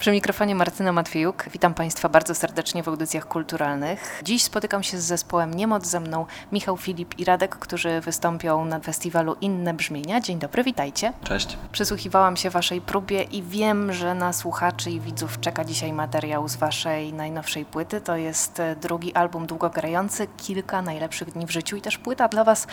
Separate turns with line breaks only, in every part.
Przy mikrofonie Martyna Matwiejuk. Witam Państwa bardzo serdecznie w audycjach kulturalnych. Dziś spotykam się z zespołem Niemoc ze mną Michał Filip i Radek, którzy wystąpią na festiwalu Inne Brzmienia. Dzień dobry, witajcie.
Cześć.
Przysłuchiwałam się Waszej próbie i wiem, że na słuchaczy i widzów czeka dzisiaj materiał z Waszej najnowszej płyty. To jest drugi album długogrający, kilka najlepszych dni w życiu i też płyta dla Was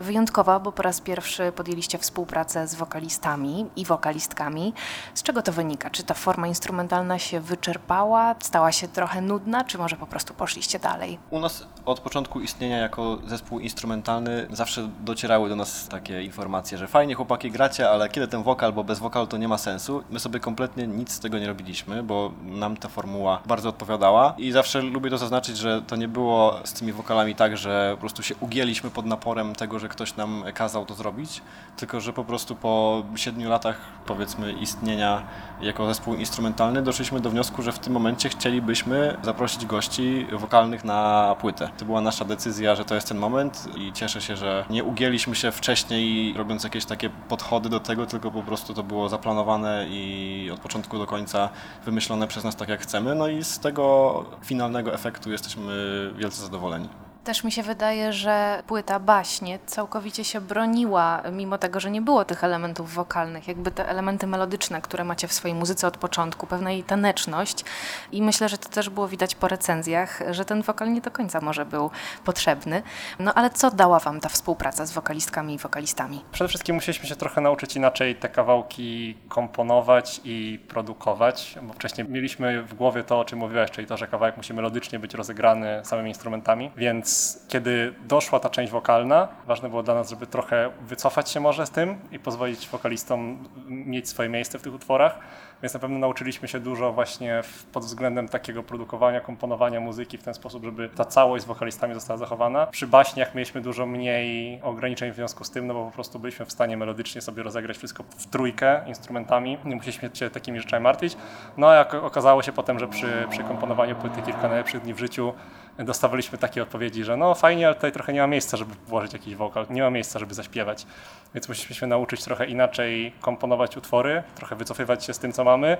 wyjątkowa, bo po raz pierwszy podjęliście współpracę z wokalistami i wokalistkami. Z czego to wynika? Czy ta forma instrumentalna instrumentalna się wyczerpała, stała się trochę nudna, czy może po prostu poszliście dalej?
U nas od początku istnienia jako zespół instrumentalny zawsze docierały do nas takie informacje, że fajnie chłopaki gracie, ale kiedy ten wokal, bo bez wokalu to nie ma sensu. My sobie kompletnie nic z tego nie robiliśmy, bo nam ta formuła bardzo odpowiadała i zawsze lubię to zaznaczyć, że to nie było z tymi wokalami tak, że po prostu się ugięliśmy pod naporem tego, że ktoś nam kazał to zrobić, tylko że po prostu po siedmiu latach powiedzmy istnienia jako zespół instrumentalny doszliśmy do wniosku, że w tym momencie chcielibyśmy zaprosić gości wokalnych na płytę. To była nasza decyzja, że to jest ten moment i cieszę się, że nie ugięliśmy się wcześniej robiąc jakieś takie podchody do tego, tylko po prostu to było zaplanowane i od początku do końca wymyślone przez nas tak jak chcemy. No i z tego finalnego efektu jesteśmy wielce zadowoleni.
Też mi się wydaje, że płyta Baśnie całkowicie się broniła, mimo tego, że nie było tych elementów wokalnych, jakby te elementy melodyczne, które macie w swojej muzyce od początku, pewna jej taneczność i myślę, że to też było widać po recenzjach, że ten wokal nie do końca może był potrzebny. No ale co dała wam ta współpraca z wokalistkami i wokalistami?
Przede wszystkim musieliśmy się trochę nauczyć inaczej te kawałki komponować i produkować, bo wcześniej mieliśmy w głowie to, o czym mówiłeś, czyli to, że kawałek musi melodycznie być rozegrany samymi instrumentami, więc kiedy doszła ta część wokalna, ważne było dla nas, żeby trochę wycofać się może z tym i pozwolić wokalistom mieć swoje miejsce w tych utworach. Więc na pewno nauczyliśmy się dużo właśnie pod względem takiego produkowania, komponowania muzyki w ten sposób, żeby ta całość z wokalistami została zachowana. Przy baśniach mieliśmy dużo mniej ograniczeń w związku z tym, no bo po prostu byliśmy w stanie melodycznie sobie rozegrać wszystko w trójkę instrumentami. Nie musieliśmy się takimi rzeczami martwić. No a jak okazało się potem, że przy, przy komponowaniu płyty kilka najlepszych dni w życiu dostawaliśmy takie odpowiedzi, że no fajnie, ale tutaj trochę nie ma miejsca, żeby włożyć jakiś wokal, nie ma miejsca, żeby zaśpiewać. Więc musieliśmy się nauczyć trochę inaczej komponować utwory, trochę wycofywać się z tym, co mamy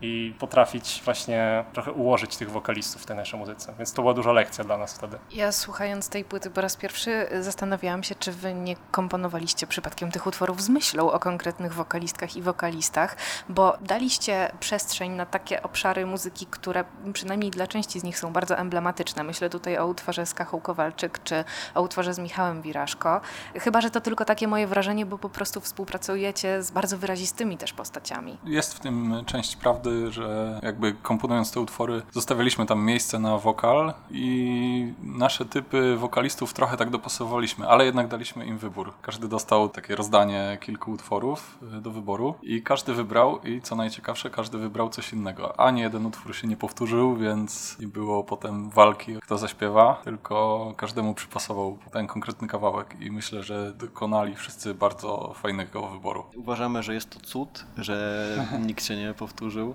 i potrafić właśnie trochę ułożyć tych wokalistów w tej naszej muzyce. Więc to była duża lekcja dla nas wtedy.
Ja słuchając tej płyty po raz pierwszy zastanawiałam się, czy wy nie komponowaliście przypadkiem tych utworów z myślą o konkretnych wokalistkach i wokalistach, bo daliście przestrzeń na takie obszary muzyki, które przynajmniej dla części z nich są bardzo emblematyczne. Myślę tutaj o utworze z Kachą Kowalczyk, czy o utworze z Michałem Wiraszko. Chyba, że to tylko takie moje wrażenie, bo po prostu współpracujecie z bardzo wyrazistymi też postaciami.
Jest w tym część prawdy, że jakby komponując te utwory zostawialiśmy tam miejsce na wokal i nasze typy wokalistów trochę tak dopasowaliśmy, ale jednak daliśmy im wybór. Każdy dostał takie rozdanie kilku utworów y, do wyboru i każdy wybrał i co najciekawsze, każdy wybrał coś innego. Ani jeden utwór się nie powtórzył, więc nie było potem walki, kto zaśpiewa, tylko każdemu przypasował ten konkretny kawałek i myślę, że dokonali wszyscy bardzo fajnego wyboru.
Uważamy, że jest to cud, że nikt się nie powtórzył.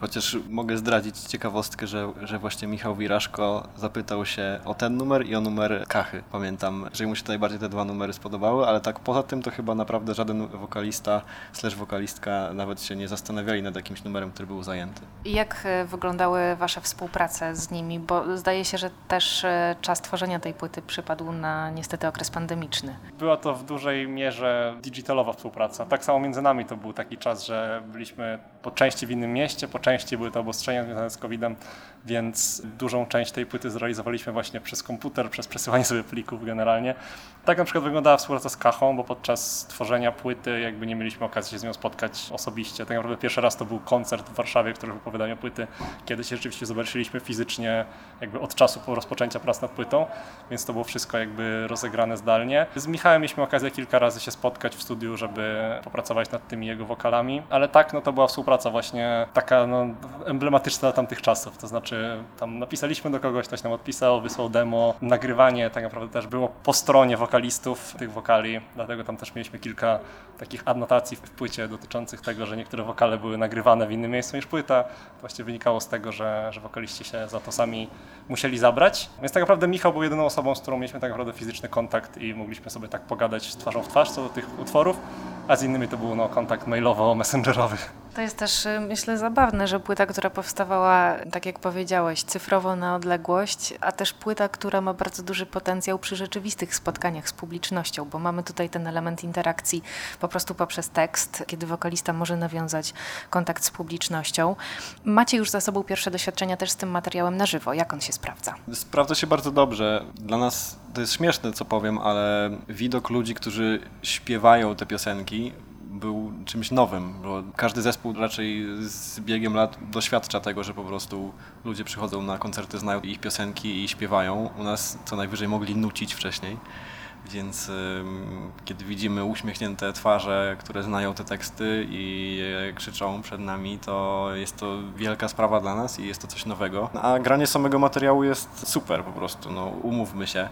Chociaż mogę zdradzić ciekawostkę, że, że właśnie Michał Wiraszko zapytał się o ten numer i o numer Kachy. Pamiętam, że mu się najbardziej te dwa numery spodobały, ale tak poza tym to chyba naprawdę żaden wokalista slash wokalistka nawet się nie zastanawiali nad jakimś numerem, który był zajęty.
I jak e, wyglądały Wasze współprace z nimi? Bo zdaje się, że też e, czas tworzenia tej płyty przypadł na niestety okres pandemiczny.
Była to w dużej mierze digitalowa współpraca. Tak samo między nami to był taki czas, że byliśmy po części w innym mieście, po części najczęściej były to obostrzenia związane z COVID-em, więc dużą część tej płyty zrealizowaliśmy właśnie przez komputer, przez przesyłanie sobie plików generalnie. Tak na przykład wyglądała współpraca z Kachą, bo podczas tworzenia płyty jakby nie mieliśmy okazji się z nią spotkać osobiście. Tak naprawdę pierwszy raz to był koncert w Warszawie, który wypowiadania płyty, kiedy się rzeczywiście zobaczyliśmy fizycznie jakby od czasu po rozpoczęcia prac nad płytą, więc to było wszystko jakby rozegrane zdalnie. Z Michałem mieliśmy okazję kilka razy się spotkać w studiu, żeby popracować nad tymi jego wokalami, ale tak, no to była współpraca właśnie taka no, emblematyczna dla tamtych czasów, to znaczy tam napisaliśmy do kogoś, ktoś nam odpisał, wysłał demo, nagrywanie tak naprawdę też było po stronie wokalistów tych wokali, dlatego tam też mieliśmy kilka takich adnotacji w płycie dotyczących tego, że niektóre wokale były nagrywane w innym miejscu niż płyta. Właściwie wynikało z tego, że, że wokaliści się za to sami musieli zabrać. Więc tak naprawdę Michał był jedyną osobą, z którą mieliśmy tak naprawdę fizyczny kontakt i mogliśmy sobie tak pogadać twarzą w twarz co do tych utworów, a z innymi to był no, kontakt mailowo-messengerowy.
To jest też, y, myślę, zabawne, że płyta, która powstawała, tak jak powiedziałeś, cyfrowo na odległość, a też płyta, która ma bardzo duży potencjał przy rzeczywistych spotkaniach z publicznością, bo mamy tutaj ten element interakcji po prostu poprzez tekst, kiedy wokalista może nawiązać kontakt z publicznością. Macie już za sobą pierwsze doświadczenia też z tym materiałem na żywo. Jak on się sprawdza?
Sprawdza się bardzo dobrze. Dla nas to jest śmieszne, co powiem, ale widok ludzi, którzy śpiewają te piosenki, był czymś nowym, bo każdy zespół raczej z biegiem lat doświadcza tego, że po prostu ludzie przychodzą na koncerty, znają ich piosenki i śpiewają. U nas co najwyżej mogli nucić wcześniej. Więc kiedy widzimy uśmiechnięte twarze, które znają te teksty i krzyczą przed nami, to jest to wielka sprawa dla nas i jest to coś nowego. A granie samego materiału jest super po prostu, no umówmy się.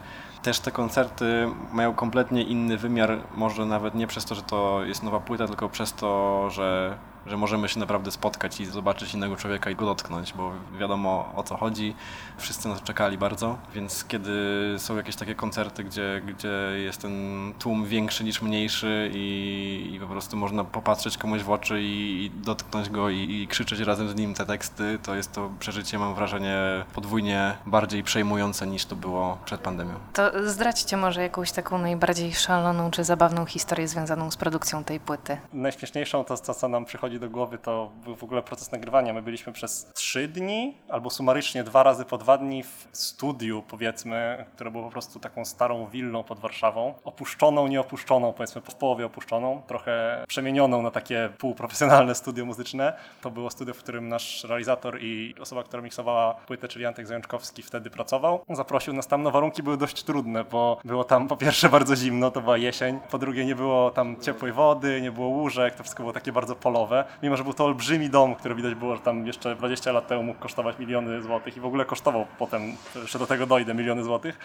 Też te koncerty mają kompletnie inny wymiar, może nawet nie przez to, że to jest nowa płyta, tylko przez to, że że możemy się naprawdę spotkać i zobaczyć innego człowieka i go dotknąć, bo wiadomo o co chodzi. Wszyscy nas czekali bardzo, więc kiedy są jakieś takie koncerty, gdzie, gdzie jest ten tłum większy niż mniejszy i, i po prostu można popatrzeć komuś w oczy i, i dotknąć go i, i, krzyczeć razem z nim te teksty, to jest to przeżycie, mam wrażenie, podwójnie bardziej przejmujące niż to było przed pandemią.
To zdradźcie może jakąś taką najbardziej szaloną czy zabawną historię związaną z produkcją tej płyty.
Najśmieszniejszą to, to co nam przychodzi do głowy, to był w ogóle proces nagrywania. My byliśmy przez trzy dni, albo sumarycznie dwa razy po dwa dni w studiu, powiedzmy, które było po prostu taką starą willą pod Warszawą. Opuszczoną, nieopuszczoną, powiedzmy w połowie opuszczoną, trochę przemienioną na takie półprofesjonalne studio muzyczne. To było studio, w którym nasz realizator i osoba, która miksowała płytę, czyli Antek Zajączkowski, wtedy pracował. Zaprosił nas tam, no warunki były dość trudne, bo było tam po pierwsze bardzo zimno, to była jesień, po drugie nie było tam ciepłej wody, nie było łóżek, to wszystko było takie bardzo polowe mimo że był to olbrzymi dom, który widać było, że tam jeszcze 20 lat temu mógł kosztować miliony złotych i w ogóle kosztował potem, jeszcze do tego dojdę, miliony złotych.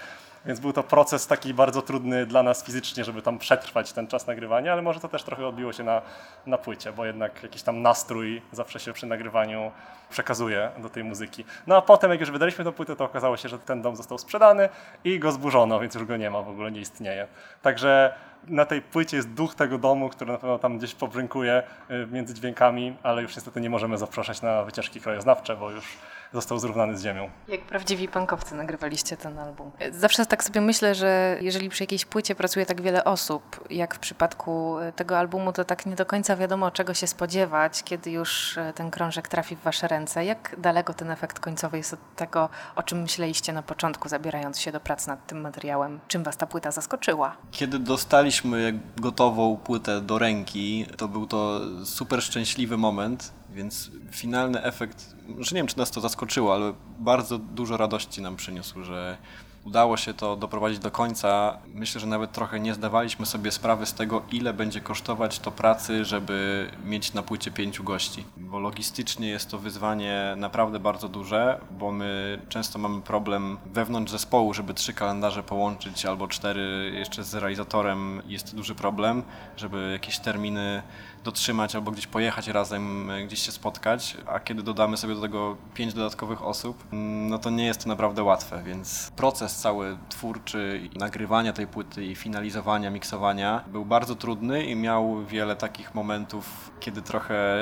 Więc był to proces taki bardzo trudny dla nas fizycznie, żeby tam przetrwać ten czas nagrywania, ale może to też trochę odbiło się na, na płycie, bo jednak jakiś tam nastrój zawsze się przy nagrywaniu przekazuje do tej muzyki. No a potem, jak już wydaliśmy tę płytę, to okazało się, że ten dom został sprzedany i go zburzono, więc już go nie ma, w ogóle nie istnieje. Także na tej płycie jest duch tego domu, który na pewno tam gdzieś pobrzynkuje y, między dźwiękami, ale już niestety nie możemy zapraszać na wycieczki krajoznawcze, bo już został zrównany z ziemią.
Jak prawdziwi pankowcy nagrywaliście ten album. Zawsze tak sobie myślę, że jeżeli przy jakiejś płycie pracuje tak wiele osób, jak w przypadku e, tego albumu, to tak nie do końca wiadomo, czego się spodziewać, kiedy już e, ten krążek trafi w wasze ręce. Jak daleko ten efekt końcowy jest od tego, o czym myśleliście na początku, zabierając się do prac nad tym materiałem? Czym was ta płyta zaskoczyła?
Kiedy dostaliśmy gotową płytę do ręki, to był to super szczęśliwy moment, więc finalny efekt, że nie wiem, czy nas to zaskoczyło, ale bardzo dużo radości nam przyniósł, że udało się to doprowadzić do końca. Myślę, że nawet trochę nie zdawaliśmy sobie sprawy z tego, ile będzie kosztować to pracy, żeby mieć na płycie pięciu gości. Bo logistycznie jest to wyzwanie naprawdę bardzo duże, bo my często mamy problem wewnątrz zespołu, żeby trzy kalendarze połączyć albo cztery jeszcze z realizatorem. Jest duży problem, żeby jakieś terminy dotrzymać albo gdzieś pojechać razem, e, gdzieś się spotkać, a kiedy dodamy sobie do tego pięć dodatkowych osób, mm, no to nie jest to naprawdę łatwe, więc proces cały twórczy nagrywania tej płyty i finalizowania, miksowania był bardzo trudny i miał wiele takich momentów, kiedy trochę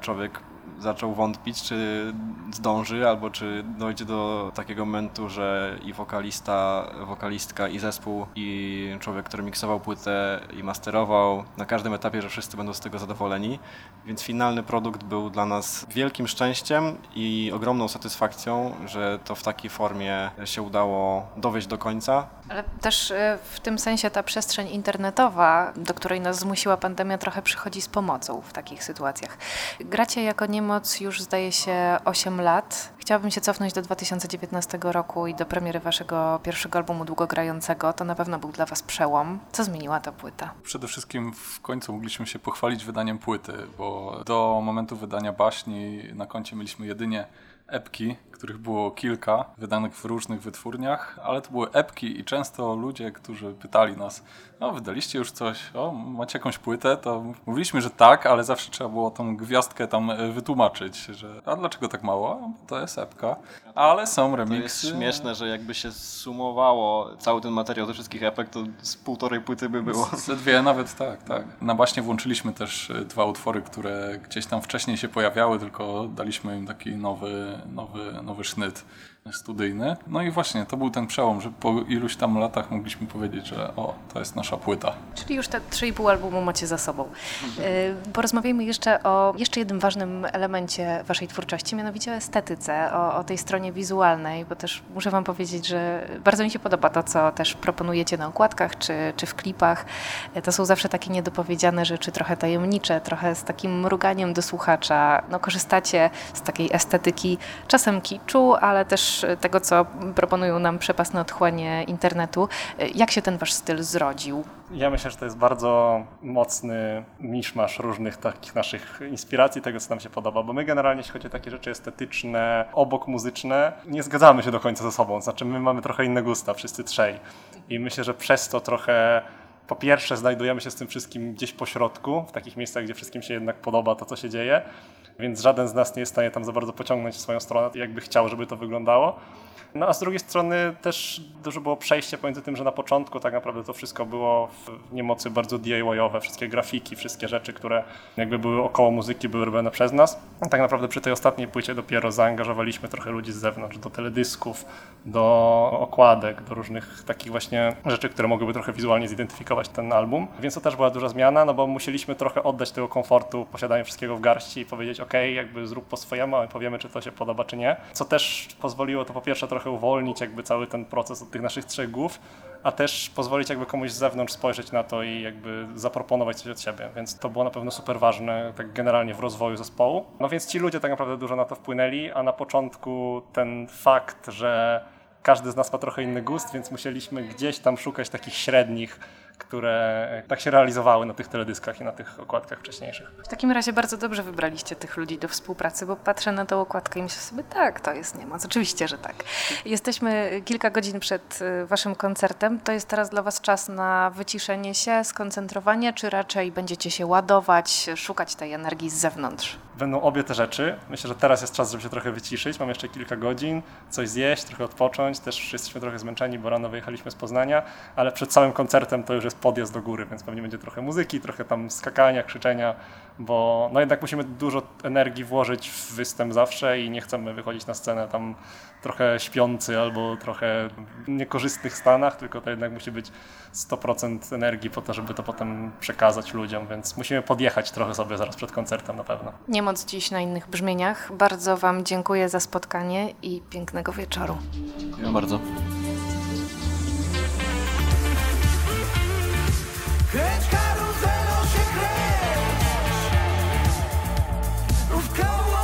człowiek zaczął wątpić, czy zdąży, albo czy dojdzie do takiego momentu, że i wokalista, wokalistka, i zespół, i człowiek, który miksował płytę i masterował na każdym etapie, że wszyscy będą z tego zadowoleni. Więc finalny produkt był dla nas wielkim szczęściem i ogromną satysfakcją, że to w takiej formie się udało dowieść do końca.
Ale też e, w tym sensie ta przestrzeń internetowa, do której nas zmusiła pandemia, trochę przychodzi z pomocą w takich sytuacjach. Gracie jako niemoc już zdaje się 8 lat. Chciałabym się cofnąć do 2019 roku i do premiery waszego pierwszego albumu długogrającego. To na pewno był dla was przełom. Co zmieniła ta płyta?
Przede wszystkim w końcu mogliśmy się pochwalić wydaniem płyty, bo do momentu wydania baśni na koncie mieliśmy jedynie epki, których było kilka, wydanych w różnych wytwórniach, ale to były epki i często ludzie, którzy pytali nas, o wydaliście już coś, o macie jakąś płytę, to mówiliśmy, że tak, ale zawsze trzeba było tą gwiazdkę tam e, wytłumaczyć, że a dlaczego tak mało? To jest epka, ale są remiksy.
To jest śmieszne, że jakby się sumowało cały ten materiał ze wszystkich epek, to z półtorej płyty by było.
Ze dwie nawet, tak, tak. Na baśnie włączyliśmy też e, dwa utwory, które gdzieś tam wcześniej się pojawiały, tylko daliśmy im taki nowy, nowy, nowy nowy sznyt. Studyjny. No i właśnie, to był ten przełom, że po iluś tam latach mogliśmy powiedzieć, że o, to jest nasza płyta.
Czyli już te 3,5 albumu macie za sobą. Yy, porozmawiajmy jeszcze o jeszcze jednym ważnym elemencie waszej twórczości, mianowicie o estetyce, o, o tej stronie wizualnej, bo też muszę wam powiedzieć, że bardzo mi się podoba to, co też proponujecie na okładkach czy, czy w klipach. To są zawsze takie niedopowiedziane rzeczy, trochę tajemnicze, trochę z takim mruganiem do słuchacza. No, korzystacie z takiej estetyki, czasem kiczu, ale też tego, co proponują nam przepasne otchłanie internetu. Jak się ten wasz styl zrodził?
Ja myślę, że to jest bardzo mocny miszmasz różnych takich naszych inspiracji, tego co nam się podoba, bo my generalnie, jeśli chodzi o takie rzeczy estetyczne, obok muzyczne, nie zgadzamy się do końca ze sobą, znaczy my mamy trochę inne gusta, wszyscy trzej. I myślę, że przez to trochę po pierwsze znajdujemy się z tym wszystkim gdzieś po środku, w takich miejscach, gdzie wszystkim się jednak podoba to, co się dzieje, więc żaden z nas nie jest w stanie tam za bardzo pociągnąć w swoją stronę, jakby chciał, żeby to wyglądało. No a z drugiej strony też dużo było przejście pomiędzy tym, że na początku tak naprawdę to wszystko było w niemocy bardzo DIY-owe, wszystkie grafiki, wszystkie rzeczy, które jakby były około muzyki, były robione przez nas. A tak naprawdę przy tej ostatniej płycie dopiero zaangażowaliśmy trochę ludzi z zewnątrz, do teledysków, do okładek, do różnych takich właśnie rzeczy, które mogłyby trochę wizualnie zidentyfikować ten album. Więc to też była duża zmiana, no bo musieliśmy trochę oddać tego komfortu posiadania wszystkiego w garści i powiedzieć, ok, jakby zrób po swojemu, a powiemy, czy to się podoba, czy nie. Co też pozwoliło to po pierwsze trochę uwolnić jakby cały ten proces od tych naszych trzech głów, a też pozwolić jakby komuś z zewnątrz spojrzeć na to i jakby zaproponować coś od siebie, więc to było na pewno super ważne tak generalnie w rozwoju zespołu. No więc ci ludzie tak naprawdę dużo na to wpłynęli, a na początku ten fakt, że każdy z nas ma trochę inny gust, więc musieliśmy gdzieś tam szukać takich średnich które tak się realizowały na tych teledyskach i na tych okładkach wcześniejszych.
W takim razie bardzo dobrze wybraliście tych ludzi do współpracy, bo patrzę na tę okładkę i myślę sobie, tak, to jest niemoc. Oczywiście, że tak. Jesteśmy kilka godzin przed y, waszym koncertem. To jest teraz dla was czas na wyciszenie się, skoncentrowanie, czy raczej będziecie się ładować, szukać tej energii z zewnątrz?
Będą obie te rzeczy. Myślę, że teraz jest czas, żeby się trochę wyciszyć. Mam jeszcze kilka godzin, coś zjeść, trochę odpocząć. Też jesteśmy trochę zmęczeni, bo rano wyjechaliśmy z Poznania, ale przed całym koncertem to już jest podjazd do góry, więc pewnie będzie trochę muzyki, trochę tam skakania, krzyczenia, bo no jednak musimy dużo energii włożyć w występ zawsze i nie chcemy wychodzić na scenę tam trochę śpiący albo trochę w niekorzystnych stanach, tylko to jednak musi być 100% energii po to, żeby to potem przekazać ludziom, więc musimy podjechać trochę sobie zaraz przed koncertem na pewno.
Niemoc dziś na innych brzmieniach. Bardzo Wam dziękuję za spotkanie i pięknego wieczoru.
Ja bardzo.
Kręć karuzelo się kręć koło